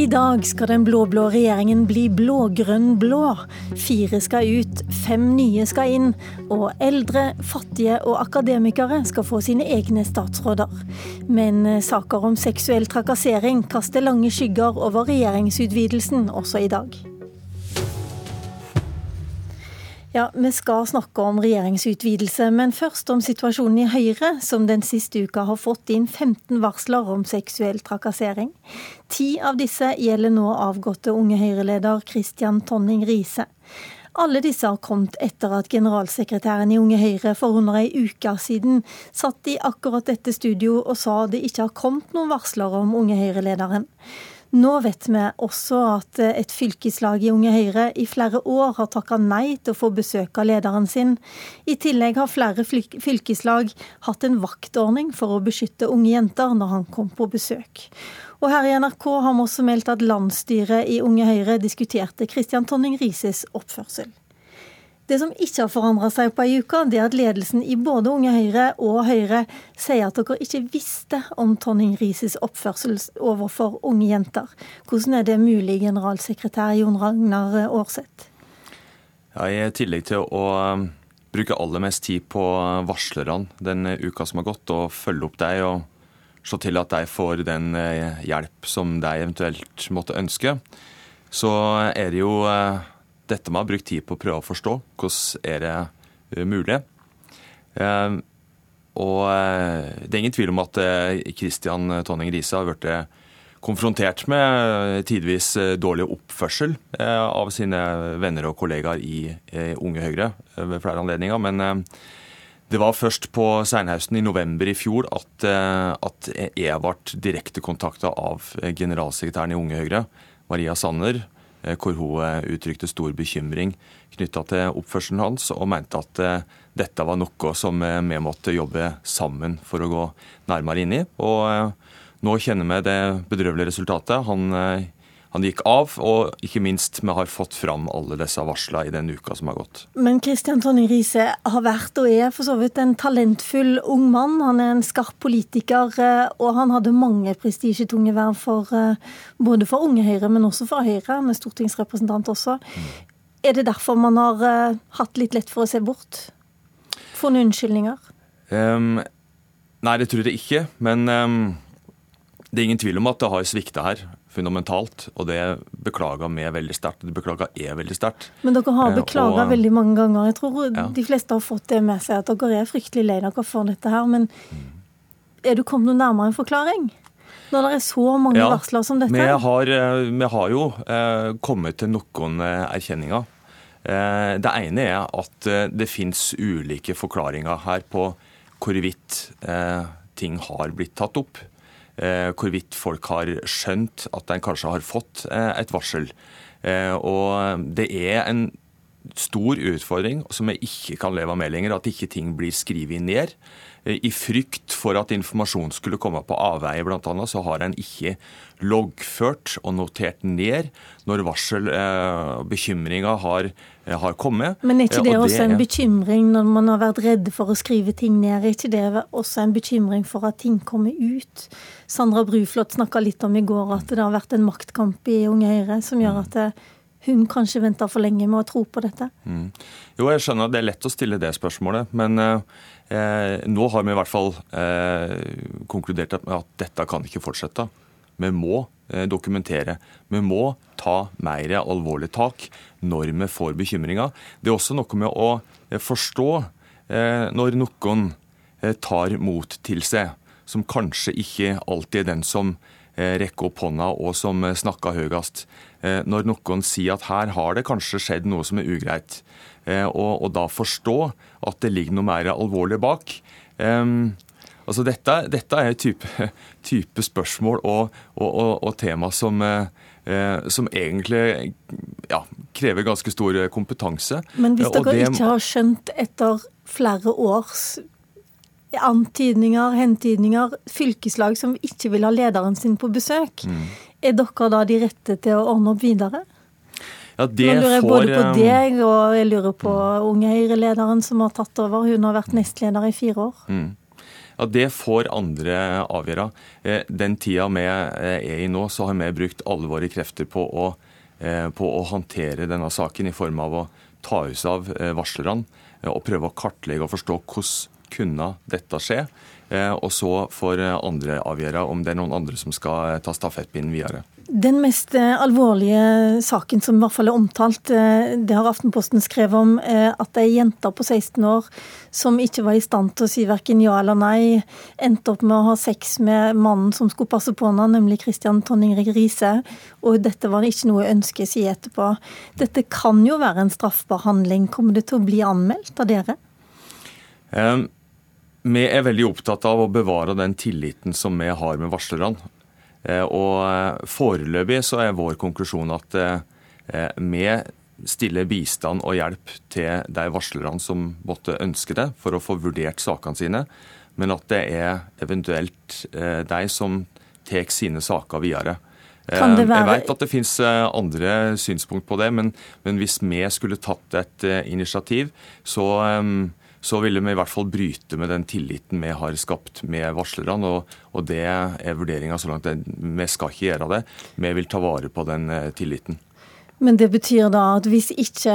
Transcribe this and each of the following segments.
I dag skal den blå-blå regjeringen bli blå-grønn-blå. Fire skal ut, fem nye skal inn. Og eldre, fattige og akademikere skal få sine egne statsråder. Men eh, saker om seksuell trakassering kaster lange skygger over regjeringsutvidelsen også i dag. Ja, Vi skal snakke om regjeringsutvidelse, men først om situasjonen i Høyre, som den siste uka har fått inn 15 varsler om seksuell trakassering. Ti av disse gjelder nå avgåtte Unge Høyre-leder Christian Tonning Riise. Alle disse har kommet etter at generalsekretæren i Unge Høyre for under ei uke siden satt i akkurat dette studio og sa det ikke har kommet noen varsler om Unge Høyre-lederen. Nå vet vi også at et fylkeslag i Unge Høyre i flere år har takka nei til å få besøk av lederen sin. I tillegg har flere fylkeslag hatt en vaktordning for å beskytte unge jenter når han kom på besøk. Og her i NRK har vi også meldt at landsstyret i Unge Høyre diskuterte Christian Tonning Rises oppførsel. Det som ikke har forandra seg på ei uke, det er at ledelsen i både Unge Høyre og Høyre sier at dere ikke visste om Tonning Rises oppførsel overfor unge jenter. Hvordan er det mulig, generalsekretær Jon Ragnar Aarseth? Ja, I tillegg til å um, bruke aller mest tid på varslerne den uka som har gått, og følge opp deg og se til at de får den eh, hjelp som de eventuelt måtte ønske, så er det jo eh, dette med å ha brukt tid på å prøve å forstå. Hvordan er det eh, mulig? Eh, og eh, det er ingen tvil om at Kristian Tonning Riise har blitt konfrontert med tidvis dårlig oppførsel av sine venner og kollegaer i Unge Høyre ved flere anledninger. Men det var først på Seinhausen i november i fjor at, at jeg ble direkte kontakta av generalsekretæren i Unge Høyre, Maria Sanner, hvor hun eh, uttrykte stor bekymring knytta til oppførselen hans, og mente at eh, dette var noe som vi måtte jobbe sammen for å gå nærmere inn i. Og nå kjenner vi det bedrøvelige resultatet. Han, han gikk av, og ikke minst vi har fått fram alle disse varslene i den uka som har gått. Men Kristian Tonning Riise har vært og er for så vidt en talentfull ung mann. Han er en skarp politiker, og han hadde mange prestisjetunge verv for både for Unge Høyre, men også for Høyre. Han er stortingsrepresentant også. Er det derfor man har uh, hatt litt lett for å se bort? Funnet unnskyldninger? Um, nei, det tror jeg ikke. Men um, det er ingen tvil om at det har svikta her fundamentalt. Og det beklager vi veldig sterkt. Det beklager jeg veldig sterkt. Men dere har eh, beklaga veldig mange ganger. Jeg tror ja. de fleste har fått det med seg, at dere er fryktelig lei dere for dette her. Men er du kommet noe nærmere en forklaring? når det er så mange ja, varsler som dette? Vi har, eh, vi har jo eh, kommet til noen eh, erkjenninger. Eh, det ene er at det finnes ulike forklaringer her på hvorvidt eh, ting har blitt tatt opp. Hvorvidt folk har skjønt at en kanskje har fått et varsel. og det er en stor utfordring som jeg ikke kan leve med lenger, at ikke ting blir skrevet ned. Eh, I frykt for at informasjon skulle komme på avveie, bl.a., så har en ikke loggført og notert ned når varsel og eh, bekymringer har, eh, har, kommet. Men er ikke det, også en bekymring når man har vært redd for å skrive ting ned? Er ikke det også en bekymring for at ting kommer ut? Sandra Bruflot snakka litt om i går at det har vært en maktkamp i Unge Høyre som gjør at det hun kanskje venter for lenge med å tro på dette? Mm. Jo, jeg skjønner at det er lett å stille det spørsmålet. Men eh, nå har vi i hvert fall eh, konkludert med at dette kan ikke fortsette. Vi må eh, dokumentere. Vi må ta mer alvorlig tak når vi får bekymringer. Det er også noe med å eh, forstå eh, når noen eh, tar mot til seg, som kanskje ikke alltid er den som rekker opp hånda og som snakker høyest. Eh, når noen sier at her har det kanskje skjedd noe som er ugreit, eh, og, og da forstå at det ligger noe mer alvorlig bak. Altså dette, dette er type, type spørsmål og, og, og, tema som, eh, som egentlig ja, krever ganske stor kompetanse. Men hvis dere det, ikke har skjønt etter flere års antydninger, hentydninger, fylkeslag som ikke vil ha lederen sin på besøk, mm. Er dere da de rette til å ordne opp videre? Ja, det Nå lurer jeg får, både på eh, deg og jeg lurer på Unge Høyre-lederen som har tatt over. Hun har vært nestleder i fire år. Mm. Ja, Det får andre avgjøre. Eh, den tida vi er i nå, så har vi brukt alle våre krefter på å, på å håndtere denne saken i form av å ta oss av varslerne og prøve å kartlegge og forstå hvordan kunne dette skje. Og så får andre avgjøre om det er noen andre som skal ta stafettpinnen videre. Den mest eh, alvorlige saken som i hvert fall er omtalt, eh, det har Aftenposten skrevet om, eh, at ei jente på 16 år som ikke var i stand til å si verken ja eller nei, endte opp med å ha sex med mannen som skulle passe på henne, nemlig Christian Tonning Riise. Og dette var ikke noe ønske si etterpå. Dette kan jo være en straffbar handling. Kommer det til å bli anmeldt av dere? Um, vi er veldig opptatt av å bevare den tilliten som vi har med varslerne. Eh, og eh, Foreløpig så er vår konklusjon at eh, vi stiller bistand og hjelp til de varslerne som måtte ønske det, for å få vurdert sakene sine, men at det er eventuelt de som tar sine saker videre. Være... Jeg vet at det finnes andre synspunkt på det, men, men hvis vi skulle tatt et initiativ, så så ville vi i hvert fall bryte med den tilliten vi har skapt med varslerne. Og, og det er vurderinga så langt. Vi skal ikke gjøre det. Vi vil ta vare på den eh, tilliten. Men det betyr da at hvis ikke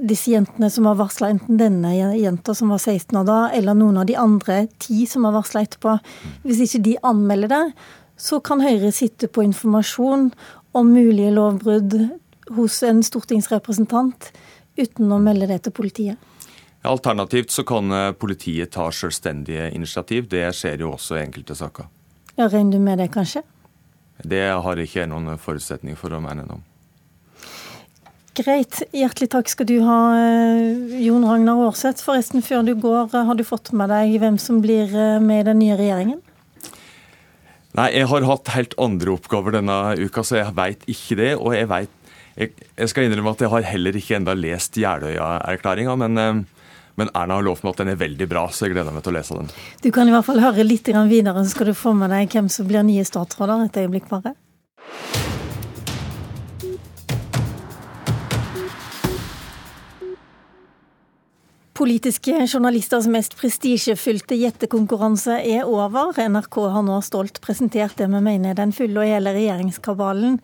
disse jentene som har varsla, enten denne jenta som var 16 år da, eller noen av de andre ti som har varsla etterpå, hvis ikke de anmelder det, så kan Høyre sitte på informasjon om mulige lovbrudd hos en stortingsrepresentant uten å melde det til politiet? Alternativt så kan eh, politiet ta selvstendige initiativ. Det skjer jo også i enkelte saker. Ja, Regner du med det, kanskje? Det har jeg ikke noen forutsetning for å mene noe om. Greit. Hjertelig takk skal du ha, eh, Jon Ragnar Aarseth. Forresten, før du går, eh, har du fått med deg hvem som blir med i den nye regjeringen? Nei, jeg har hatt helt andre oppgaver denne uka, så jeg veit ikke det. Og jeg veit jeg, jeg, skal innrømme at jeg har heller ikke enda lest Jeløya-erklæringa, men men Erna har lovt meg at den er veldig bra, så jeg gleder meg til å lese den. Du kan i hvert fall høre litt videre, så skal du få med deg hvem som blir nye statsråder et øyeblikk bare. Politiske journalisters mest prestisjefylte gjettekonkurranse er over. NRK har nå stolt presentert det vi mener er den fulle og hele regjeringskabalen.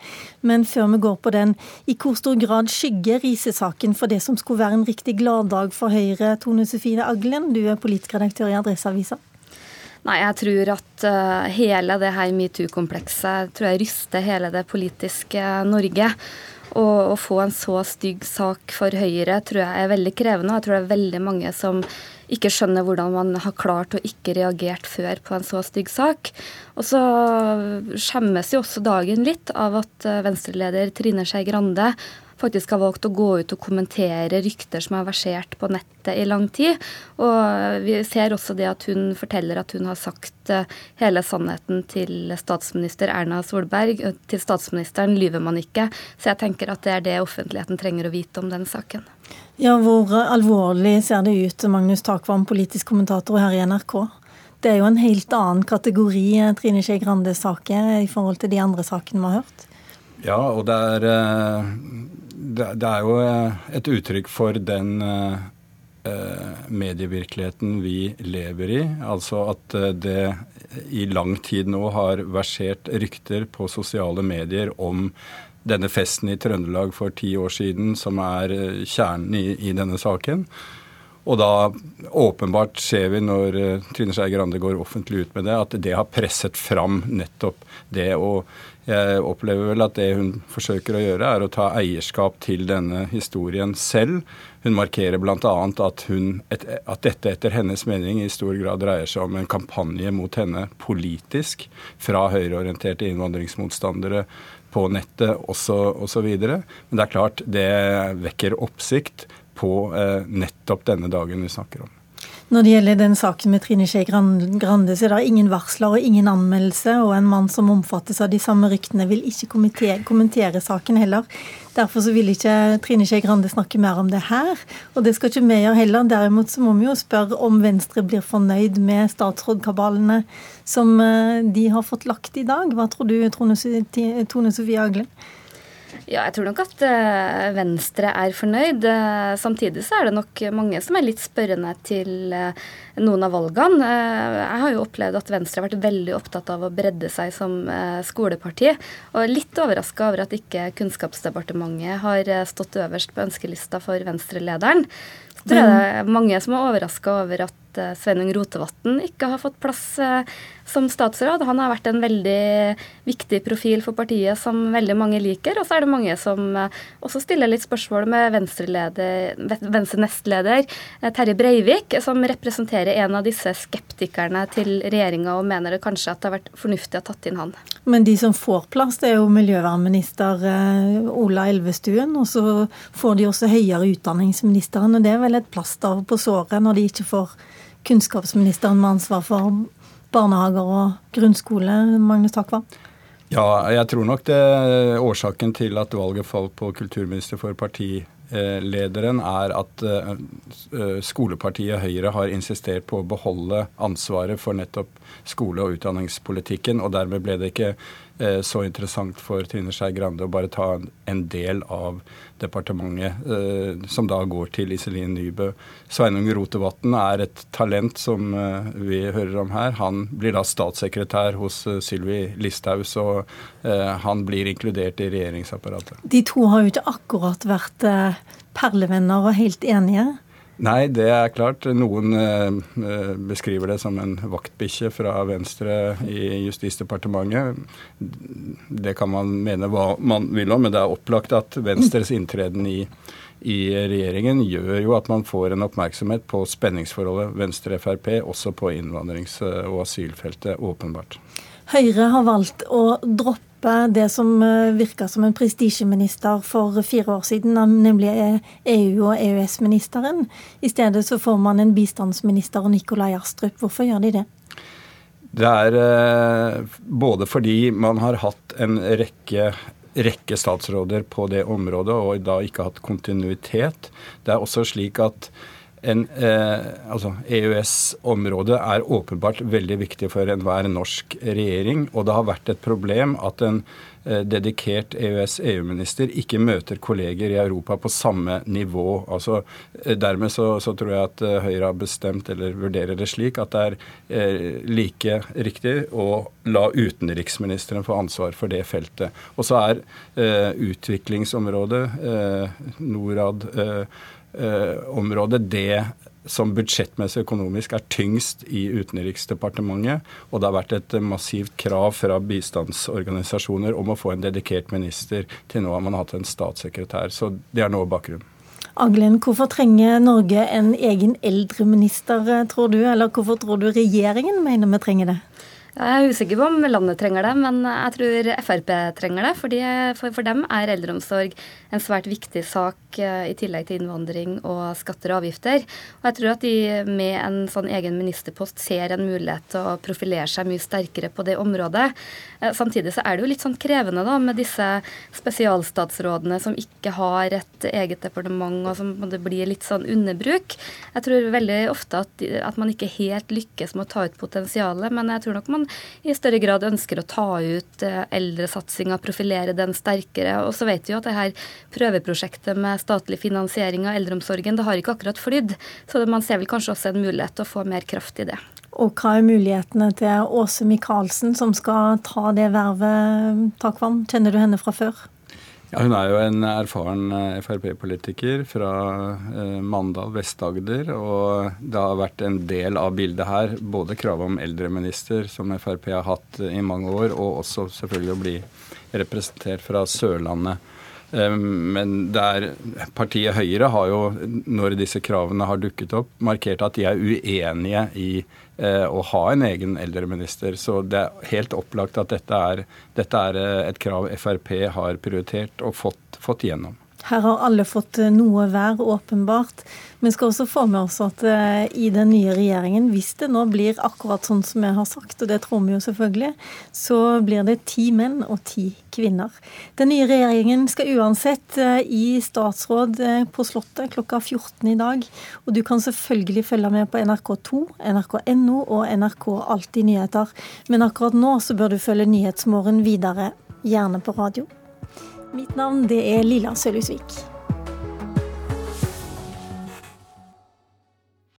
Men før vi går på den, i hvor stor grad skygger Riise-saken for det som skulle være en riktig gladdag for Høyre? Tone Sofie Aglen, du er politisk redaktør i Adresseavisa. Nei, jeg tror at uh, hele det her metoo-komplekset tror jeg ryster hele det politiske Norge. Og å få en så stygg sak for Høyre tror jeg er veldig krevende. Jeg tror det er veldig mange som ikke skjønner hvordan man har klart å ikke reagert før på en så stygg sak. Og så skjemmes jo også dagen litt av at venstreleder Venstre-leder Trine Skei Grande faktisk har valgt å gå ut og kommentere rykter som har versert på nettet i lang tid. Og vi ser også det at hun forteller at hun har sagt eh, hele sannheten til statsminister Erna Solberg. Til statsministeren lyver man ikke. Så jeg tenker at det er det offentligheten trenger å vite om den saken. Ja, Hvor alvorlig ser det ut, Magnus Takvam, politisk kommentator her i NRK? Det er jo en helt annen kategori eh, Trine Skei Grandes saker i forhold til de andre sakene vi har hørt. Ja, og det er eh, det er jo eh, et uttrykk for den eh, eh, medievirkeligheten vi lever i. Altså at det i lang tid nå har versert rykter på sosiale medier om denne festen i Trøndelag for ti år siden, som er kjernen i, i denne saken. Og da åpenbart ser vi når Trine Skei Grande går offentlig ut med det, at det har presset fram nettopp det. Og jeg opplever vel at det hun forsøker å gjøre, er å ta eierskap til denne historien selv. Hun markerer bl.a. At, at dette etter hennes mening i stor grad dreier seg om en kampanje mot henne politisk fra høyreorienterte innvandringsmotstandere på nettet osv. Men det er klart, det vekker oppsikt på eh, nettopp denne dagen vi snakker om. Når det gjelder den saken med Trine Skei Grande, så er det ingen varsler og ingen anmeldelse, og en mann som omfattes av de samme ryktene, vil ikke kommentere, saken heller. Derfor så vil ikke Trine Skei Grande snakke mer om det her, og det skal ikke vi gjøre heller. Derimot så må vi jo spørre om Venstre blir fornøyd med statsrådkabalene som eh, de har fått lagt i dag. Hva tror du, Tone Sofie Aglen? Ja, jeg tror nok at uh, Venstre er fornøyd. Uh, samtidig så er det nok mange som er litt spørrende til uh, noen av valgene. jeg har jo opplevd at Venstre har vært veldig opptatt av å bredde seg som skoleparti. Og litt overraska over at ikke Kunnskapsdepartementet har stått øverst på ønskelista for Venstre-lederen. Så tror jeg det er mange som er overraska over at Eh, Sveinung Rotevatn ikke har fått plass eh, som statsråd. Han har vært en veldig viktig profil for partiet som veldig mange liker. Og så er det mange som eh, også stiller litt spørsmål med Venstre-nestleder Terje Breivik, som representerer en av disse skeptikerne til regjeringa og mener det kanskje at det har vært fornuftig å ha tatt inn han. Men de som får plass, det er jo miljøvernminister Ola Elvestuen. Og så får de også høyere utdanningsministeren, og det er vel et plaster på såret når de ikke får kunnskapsministeren med ansvar for barnehager og grunnskole, Magnus Takvam? Ja, jeg tror nok det årsaken til at valget falt på kulturminister for partilederen, er at eh, skolepartiet Høyre har insistert på å beholde ansvaret for nettopp skole- og utdanningspolitikken, og dermed ble det ikke Eh, så interessant for Trine Skei Grande å bare ta en del av departementet, eh, som da går til Iselin Nybø. Sveinung Rotevatn er et talent som eh, vi hører om her. Han blir da statssekretær hos Sylvi Listhaug, så han blir inkludert i regjeringsapparatet. De to har jo ikke akkurat vært perlevenner og helt enige? Nei, det er klart. Noen eh, beskriver det som en vaktbikkje fra Venstre i Justisdepartementet. Det kan man mene hva man vil om, men det er opplagt at Venstres inntreden i, i regjeringen gjør jo at man får en oppmerksomhet på spenningsforholdet Venstre-Frp, også på innvandrings- og asylfeltet, åpenbart. Høyre har valgt å droppe det som eh, virka som en prestisjeminister for fire år siden, nemlig EU- og EØS-ministeren. I stedet så får man en bistandsminister og Nikolai Astrup. Hvorfor gjør de det? Det er eh, både fordi man har hatt en rekke rekke statsråder på det området og da ikke hatt kontinuitet. Det er også slik at en, eh, altså EØS-området er åpenbart veldig viktig for enhver norsk regjering. Og det har vært et problem at en dedikert EØS-EU-minister ikke møter kolleger i Europa på samme nivå. Altså, eh, dermed så, så, tror jeg at eh, Høyre har bestemt, eller vurderer det slik, at det er eh, like riktig å la utenriksministeren få ansvar for det feltet. Og så er eh, utviklingsområdet, Norad Eh, område det som budsjettmessig økonomisk er tyngst i Utenriksdepartementet. Og det har vært et massivt krav fra bistandsorganisasjoner om å få en dedikert minister. Til nå har man hatt en statssekretær. Så det er noe bakgrunn. Aglen, hvorfor trenger Norge en egen eldreminister, tror du? Eller hvorfor tror du regjeringen mener vi trenger det? Jeg er usikker på om landet trenger det, men jeg tror Frp trenger det. Fordi for, for, dem er eldreomsorg en svært viktig sak eh, i tillegg til innvandring og skatter og avgifter. Og jeg tror at de med en sånn egen ministerpost ser en mulighet til å profilere seg mye sterkere på det området. Eh, samtidig så er det jo litt sånn krevende da med disse spesialstatsrådene som ikke har et eget departement, og som det blir litt sånn underbruk. Jeg tror veldig ofte at, at man ikke helt lykkes med å ta ut potensialet, men jeg tror nok man man i større grad ønsker å ta ut eh, eldresatsinga, profilere den sterkere. Og så vet vi jo at det her prøveprosjektet med statlig finansiering av eldreomsorgen, det har ikke akkurat flydd. Så man ser vel kanskje også en mulighet til å få mer kraft i det. Og hva er mulighetene til Åse Michaelsen, som skal ta det vervet, Takvam? Kjenner du henne fra før? Ja, Hun er jo en erfaren eh, Frp-politiker fra eh, Mandal, Vest-Agder. Og det har vært en del av bildet her, både kravet om eldreminister, som Frp har hatt i mange år, og også selvfølgelig å bli representert fra Sørlandet. Eh, men der partiet Høyre har jo, når disse kravene har dukket opp, markert at de er uenige i Eh, å ha en egen eldreminister. Så det er helt opplagt at dette er, dette er eh, et krav Frp har prioritert og fått, fått gjennom. Her har alle fått eh, noe hver, åpenbart. Vi skal også få med oss at eh, i den nye regjeringen, hvis det nå blir akkurat sånn som jeg har sagt, og det tror vi jo selvfølgelig, så blir det ti menn og ti kvinner. Den nye regjeringen skal uansett eh, i statsråd på Slottet klokka 14 i dag. Og du kan selvfølgelig følge med på NRK2, nrk.no og NRK Alltid nyheter. Men akkurat nå så bør du følge Nyhetsmorgen videre, gjerne på radio. Mitt navn det er Lilla Sølhusvik.